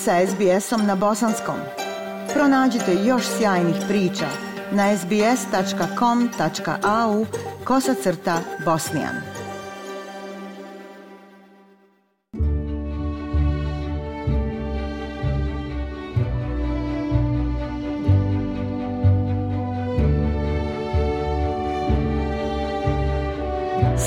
sa SBS-om na bosanskom. Pronađite još sjajnih priča na sbs.com.au crta bosnijan.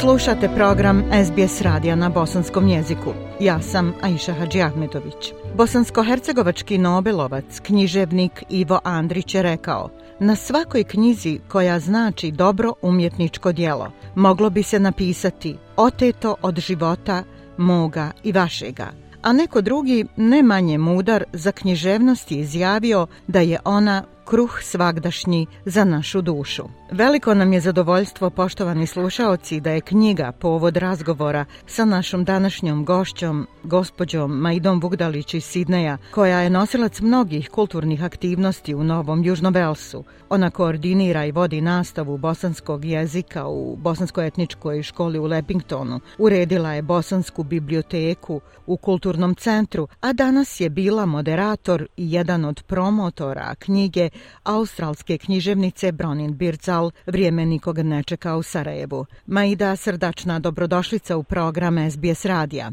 Slušate program SBS radija na bosanskom jeziku. Ja sam Aisha Hadži Ahmetović. Bosansko-hercegovački Nobelovac, književnik Ivo Andrić je rekao Na svakoj knjizi koja znači dobro umjetničko djelo moglo bi se napisati Oteto od života moga i vašega. A neko drugi, ne manje mudar, za književnost je izjavio da je ona kruh svagdašnji za našu dušu. Veliko nam je zadovoljstvo, poštovani slušaoci, da je knjiga povod razgovora sa našom današnjom gošćom, gospođom Majdom Vugdalić iz Sidneja, koja je nosilac mnogih kulturnih aktivnosti u Novom Južnom Velsu. Ona koordinira i vodi nastavu bosanskog jezika u Bosanskoj etničkoj školi u Lepingtonu. Uredila je Bosansku biblioteku u kulturnom centru, a danas je bila moderator i jedan od promotora knjige australske književnice Bronin Bircal Vrijeme nikoga ne čeka u Sarajevu. Maida, srdačna dobrodošlica u program SBS radija.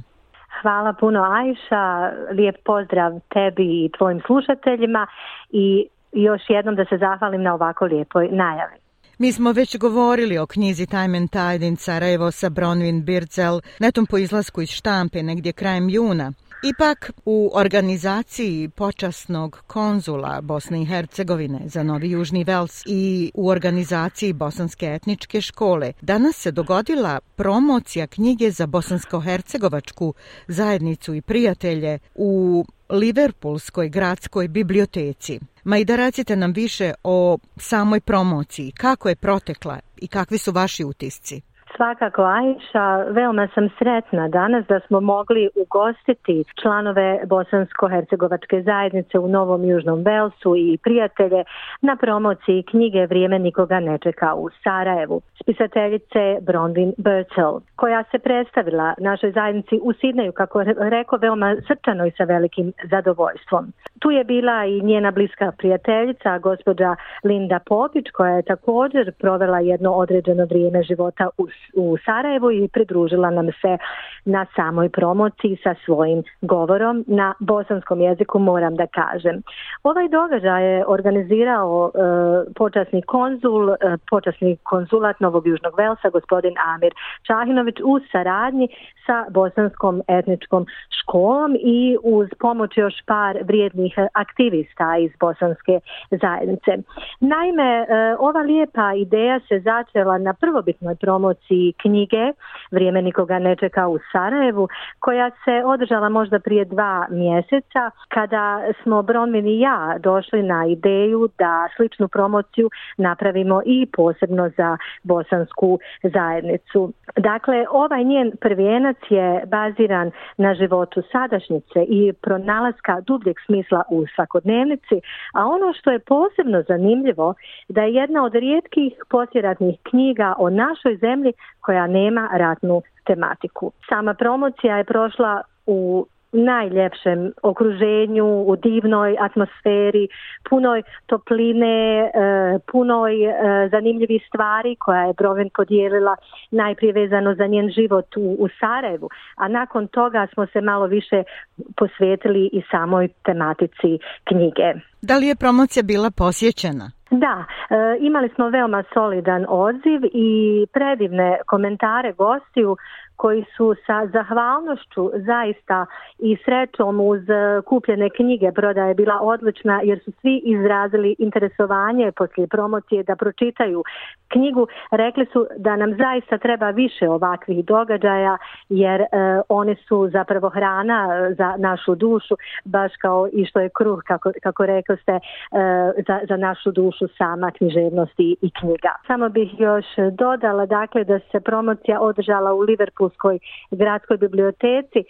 Hvala puno Ajša, lijep pozdrav tebi i tvojim slušateljima i još jednom da se zahvalim na ovako lijepoj najavi. Mi smo već govorili o knjizi Time and Tide in Sarajevo sa Bronwyn Birzel netom po izlasku iz štampe negdje krajem juna. Ipak, u organizaciji počasnog konzula Bosne i Hercegovine za Novi Južni Vels i u organizaciji Bosanske etničke škole danas se dogodila promocija knjige za bosansko-hercegovačku zajednicu i prijatelje u Liverpoolskoj gradskoj biblioteci. Ma i da recite nam više o samoj promociji, kako je protekla i kakvi su vaši utisci. Svakako Ajša, veoma sam sretna danas da smo mogli ugostiti članove Bosansko-Hercegovačke zajednice u Novom Južnom Velsu i prijatelje na promociji knjige Vrijeme nikoga ne čeka u Sarajevu, spisateljice Brondin Bertel, koja se predstavila našoj zajednici u Sidneju, kako rekao, veoma srčano i sa velikim zadovoljstvom. Tu je bila i njena bliska prijateljica, gospođa Linda Popić, koja je također provela jedno određeno vrijeme života u u Sarajevu i pridružila nam se na samoj promociji sa svojim govorom na bosanskom jeziku moram da kažem. Ovaj događaj je organizirao e, počasni konzul, e, počasni konzulat Novog Južnog Velsa, gospodin Amir Čahinović u saradnji sa bosanskom etničkom školom i uz pomoć još par vrijednih aktivista iz bosanske zajednice. Naime, e, ova lijepa ideja se začela na prvobitnoj promociji knjige Vrijeme nikoga ne čeka u Sarajevu, koja se održala možda prije dva mjeseca kada smo Bronvin i ja došli na ideju da sličnu promociju napravimo i posebno za bosansku zajednicu. Dakle, ovaj njen prvijenac je baziran na životu sadašnjice i pronalaska dubljeg smisla u svakodnevnici, a ono što je posebno zanimljivo da je jedna od rijetkih posjeratnih knjiga o našoj zemlji koja nema ratnu tematiku. Sama promocija je prošla u najljepšem okruženju, u divnoj atmosferi, punoj topline, e, punoj e, zanimljivih stvari koja je Broven podijelila najprije vezano za njen život u Sarajevu, a nakon toga smo se malo više posvetili i samoj tematici knjige. Da li je promocija bila posjećena? Da, e, imali smo veoma solidan odziv i predivne komentare gostiju koji su sa zahvalnošću zaista i srećom uz e, kupljene knjige broda je bila odlična jer su svi izrazili interesovanje poslije promocije da pročitaju knjigu. Rekli su da nam zaista treba više ovakvih događaja jer e, one su zapravo hrana za našu dušu baš kao i što je kruh kako, kako rekao ste za, za našu dušu su sama književnost i, knjiga. Samo bih još dodala dakle da se promocija održala u Liverpoolskoj gradskoj biblioteci e,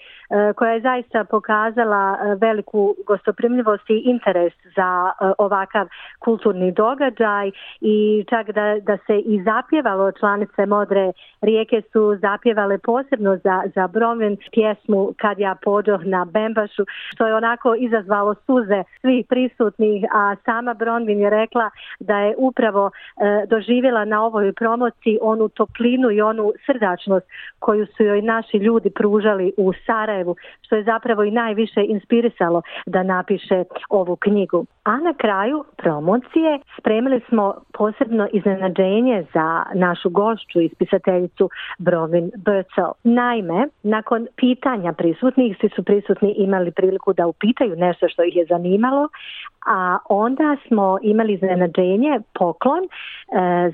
koja je zaista pokazala e, veliku gostoprimljivost i interes za e, ovakav kulturni događaj i čak da, da se i zapjevalo članice Modre rijeke su zapjevale posebno za, za Bromen pjesmu Kad ja pođoh na Bembašu što je onako izazvalo suze svih prisutnih a sama Bronvin je rekla da je upravo e, doživjela na ovoj promociji onu toplinu i onu srdačnost koju su joj naši ljudi pružali u Sarajevu, što je zapravo i najviše inspirisalo da napiše ovu knjigu. A na kraju promocije spremili smo posebno iznenađenje za našu gošću i spisateljicu Brovin Bercel. Naime, nakon pitanja prisutnih, svi su prisutni imali priliku da upitaju nešto što ih je zanimalo, a onda smo imali iznenađenje poklon, e,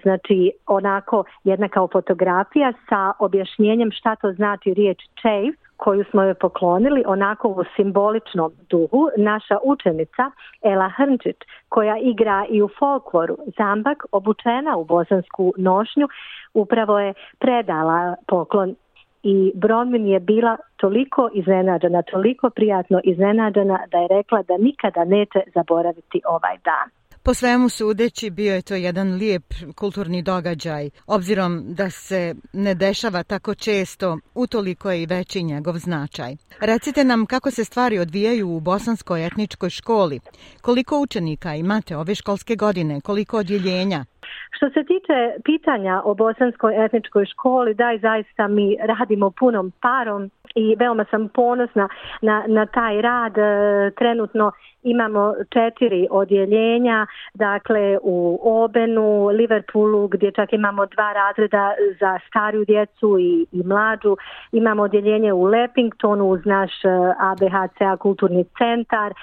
znači onako jedna kao fotografija sa objašnjenjem šta to znači riječ čejf koju smo joj poklonili onako u simboličnom duhu naša učenica Ela Hrnčić koja igra i u folkloru Zambak obučena u bosansku nošnju upravo je predala poklon i Bronwyn je bila toliko iznenađena, toliko prijatno iznenađena da je rekla da nikada neće zaboraviti ovaj dan. Po svemu sudeći bio je to jedan lijep kulturni događaj, obzirom da se ne dešava tako često, utoliko je i veći njegov značaj. Recite nam kako se stvari odvijaju u Bosanskoj etničkoj školi, koliko učenika imate ove školske godine, koliko odjeljenja? Što se tiče pitanja o bosanskoj etničkoj školi, da zaista mi radimo punom parom i veoma sam ponosna na, na taj rad. E, trenutno imamo četiri odjeljenja, dakle u Obenu, Liverpoolu gdje čak imamo dva razreda za stariju djecu i, i mlađu. Imamo odjeljenje u Lepingtonu uz naš ABHCA e, kulturni centar e,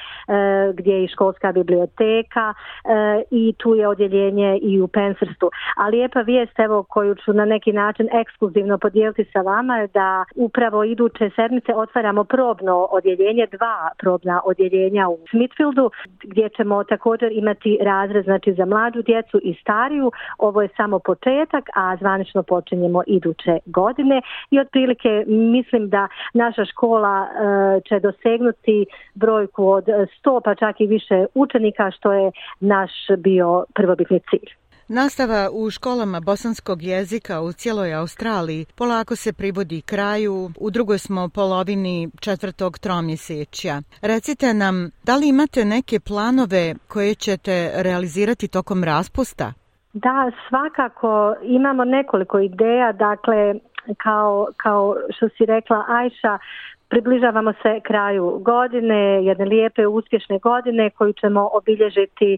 gdje je i školska biblioteka i tu je odjeljenje i u Penserstu. A lijepa vijest evo koju ću na neki način ekskluzivno podijeliti sa vama je da upravo iduće sedmice otvaramo probno odjeljenje, dva probna odjeljenja u Smithfieldu gdje ćemo također imati razred znači za mlađu djecu i stariju. Ovo je samo početak, a zvanično počinjemo iduće godine i otprilike mislim da naša škola e, će dosegnuti brojku od 100 pa čak i više učenika što je naš bio prvobitni cilj. Nastava u školama bosanskog jezika u cijeloj Australiji polako se privodi kraju, u drugoj smo polovini četvrtog tromjesečja. Recite nam, da li imate neke planove koje ćete realizirati tokom raspusta? Da, svakako imamo nekoliko ideja, dakle kao, kao što si rekla Ajša, Približavamo se kraju godine, jedne lijepe, uspješne godine koju ćemo obilježiti e,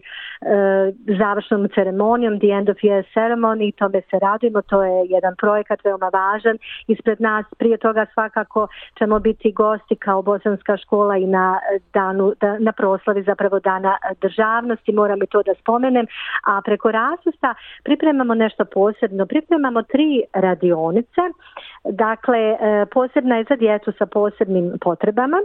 završnom ceremonijom, the end of year ceremony, tome se radimo, to je jedan projekat veoma važan. Ispred nas prije toga svakako ćemo biti gosti kao Bosanska škola i na, danu, na proslavi zapravo dana državnosti, moram i to da spomenem, a preko rasusta pripremamo nešto posebno, pripremamo tri radionice Dakle, e, posebna je za djecu sa posebnim potrebama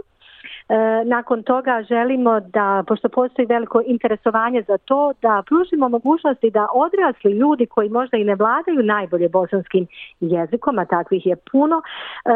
E, nakon toga želimo da, pošto postoji veliko interesovanje za to, da pružimo mogućnosti da odrasli ljudi koji možda i ne vladaju najbolje bosanskim jezikom, a takvih je puno, e,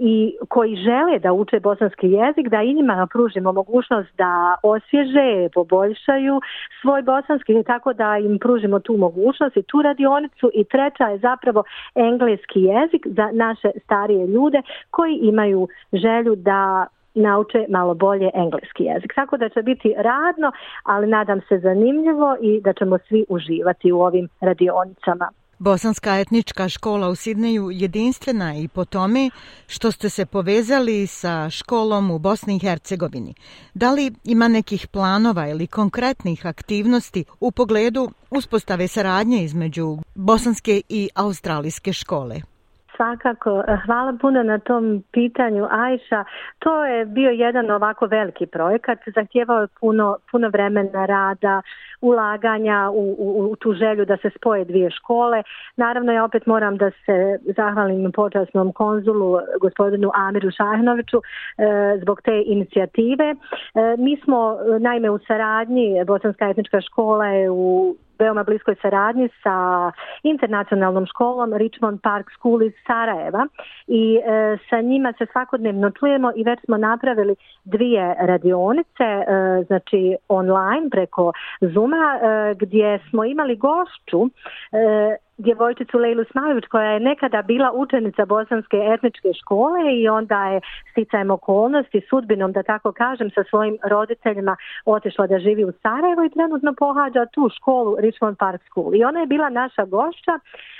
i koji žele da uče bosanski jezik, da i njima pružimo mogućnost da osvježe, poboljšaju svoj bosanski, tako da im pružimo tu mogućnost i tu radionicu i treća je zapravo engleski jezik za naše starije ljude koji imaju želju da nauče malo bolje engleski jezik. Tako da će biti radno, ali nadam se zanimljivo i da ćemo svi uživati u ovim radionicama. Bosanska etnička škola u Sidneju jedinstvena i po tome što ste se povezali sa školom u Bosni i Hercegovini. Da li ima nekih planova ili konkretnih aktivnosti u pogledu uspostave saradnje između bosanske i australijske škole? Svakako, e, hvala puno na tom pitanju Ajša. To je bio jedan ovako veliki projekat, zahtjevao je puno, puno vremena rada, ulaganja u, tu želju da se spoje dvije škole. Naravno ja opet moram da se zahvalim počasnom konzulu gospodinu Amiru Šahnoviću e, zbog te inicijative. E, mi smo naime u saradnji, Bosanska etnička škola je u veoma bliskoj saradnji sa internacionalnom školom Richmond Park School iz Sarajeva i e, sa njima se svakodnevno čujemo i već smo napravili dvije radionice, e, znači online preko Zuma, e, gdje smo imali gošću djevojčicu Leilu smajuć koja je nekada bila učenica Bosanske etničke škole i onda je sticajem okolnosti, sudbinom da tako kažem, sa svojim roditeljima otišla da živi u Sarajevu i trenutno pohađa tu školu Richmond Park School. I ona je bila naša gošća.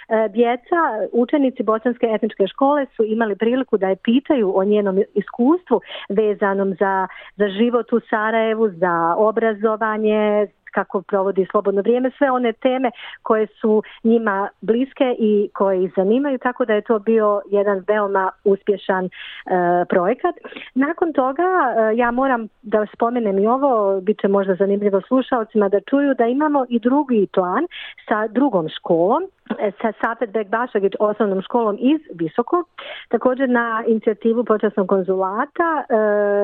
E, djeca, učenici Bosanske etničke škole su imali priliku da je pitaju o njenom iskustvu vezanom za, za život u Sarajevu, za obrazovanje, kako provodi slobodno vrijeme, sve one teme koje su njima bliske i koje ih zanimaju, tako da je to bio jedan veoma uspješan e, projekat. Nakon toga e, ja moram da spomenem i ovo, bit će možda zanimljivo slušalcima da čuju da imamo i drugi plan sa drugom školom e, sa Safet Bek osnovnom školom iz Visoko, također na inicijativu počasnog konzulata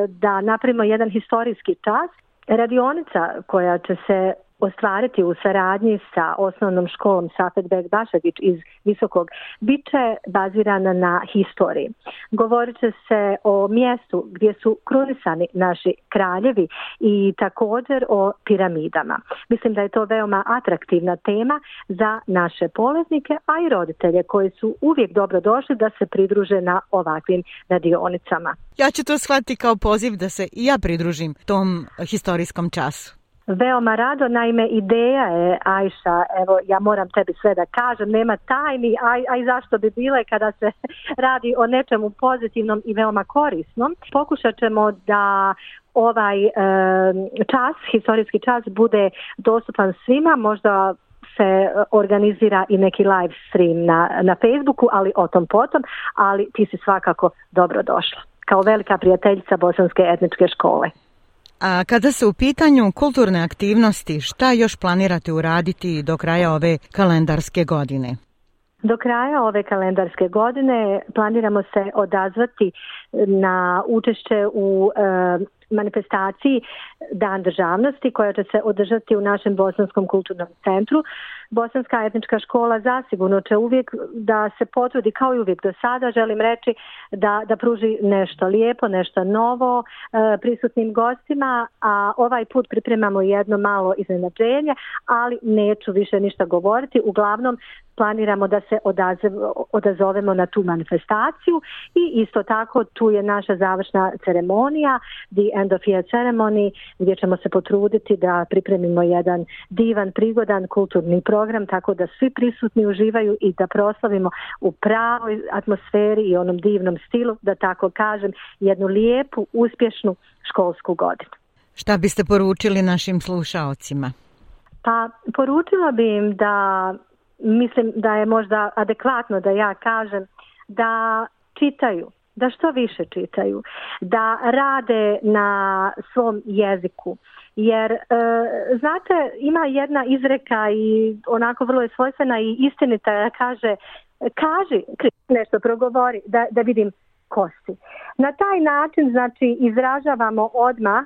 da napravimo jedan historijski čas radionica koja će se ostvariti u saradnji sa osnovnom školom Safet Beg Bašagić iz Visokog će bazirana na historiji. Govorit će se o mjestu gdje su krunisani naši kraljevi i također o piramidama. Mislim da je to veoma atraktivna tema za naše polaznike, a i roditelje koji su uvijek dobro došli da se pridruže na ovakvim radionicama. Ja ću to shvatiti kao poziv da se i ja pridružim tom historijskom času. Veoma rado, naime ideja je Ajša, evo ja moram tebi sve da kažem, nema tajni, aj, aj zašto bi bile kada se radi o nečemu pozitivnom i veoma korisnom. Pokušat ćemo da ovaj eh, čas, historijski čas bude dostupan svima, možda se eh, organizira i neki live stream na, na Facebooku, ali o tom potom, ali ti si svakako došla kao velika prijateljica Bosanske etničke škole. A kada su u pitanju kulturne aktivnosti, šta još planirate uraditi do kraja ove kalendarske godine? Do kraja ove kalendarske godine planiramo se odazvati na učešće u e, manifestaciji Dan državnosti koja će se održati u našem Bosanskom kulturnom centru. Bosanska etnička škola zasigurno će uvijek da se potvrdi, kao i uvijek do sada, želim reći da, da pruži nešto lijepo, nešto novo e, prisutnim gostima, a ovaj put pripremamo jedno malo iznenađenje, ali neću više ništa govoriti. Uglavnom planiramo da se odazovemo na tu manifestaciju i isto tako tu je naša završna ceremonija, the end of year ceremony, gdje ćemo se potruditi da pripremimo jedan divan, prigodan kulturni program tako da svi prisutni uživaju i da proslavimo u pravoj atmosferi i onom divnom stilu, da tako kažem, jednu lijepu, uspješnu školsku godinu. Šta biste poručili našim slušaocima? Pa poručila bi im da mislim da je možda adekvatno da ja kažem da čitaju, da što više čitaju, da rade na svom jeziku. Jer, e, znate, ima jedna izreka i onako vrlo je svojstvena i istinita, kaže, kaži, nešto progovori, da, da vidim kosti. Na taj način, znači, izražavamo odmah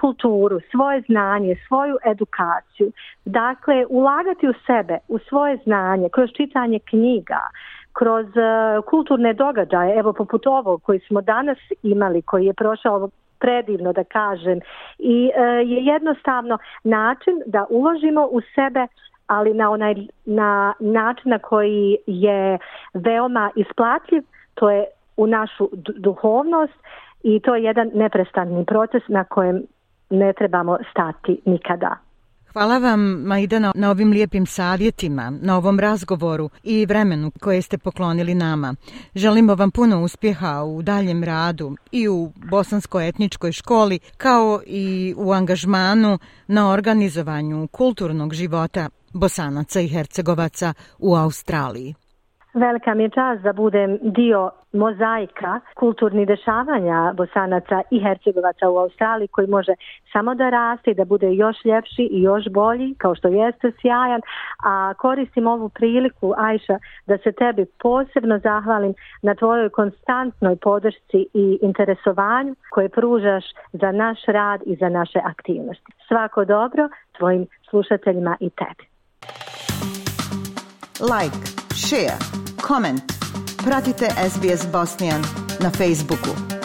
kulturu, svoje znanje, svoju edukaciju. Dakle, ulagati u sebe, u svoje znanje, kroz čitanje knjiga, kroz e, kulturne događaje, evo poput ovog koji smo danas imali, koji je prošao predivno da kažem i e, je jednostavno način da uložimo u sebe ali na onaj na način na koji je veoma isplatljiv, to je u našu duhovnost i to je jedan neprestani proces na kojem ne trebamo stati nikada. Hvala vam Majdana na ovim lijepim savjetima, na ovom razgovoru i vremenu koje ste poklonili nama. Želimo vam puno uspjeha u daljem radu i u Bosanskoj etničkoj školi kao i u angažmanu na organizovanju kulturnog života Bosanaca i Hercegovaca u Australiji. Velika mi je čast da budem dio mozaika kulturnih dešavanja bosanaca i hercegovaca u Australiji koji može samo da raste i da bude još ljepši i još bolji kao što jeste sjajan a koristim ovu priliku Ajša da se tebi posebno zahvalim na tvojoj konstantnoj podršci i interesovanju koje pružaš za naš rad i za naše aktivnosti. Svako dobro tvojim slušateljima i tebi. Like, share comment. Pratite SBS Bosnian na Facebooku.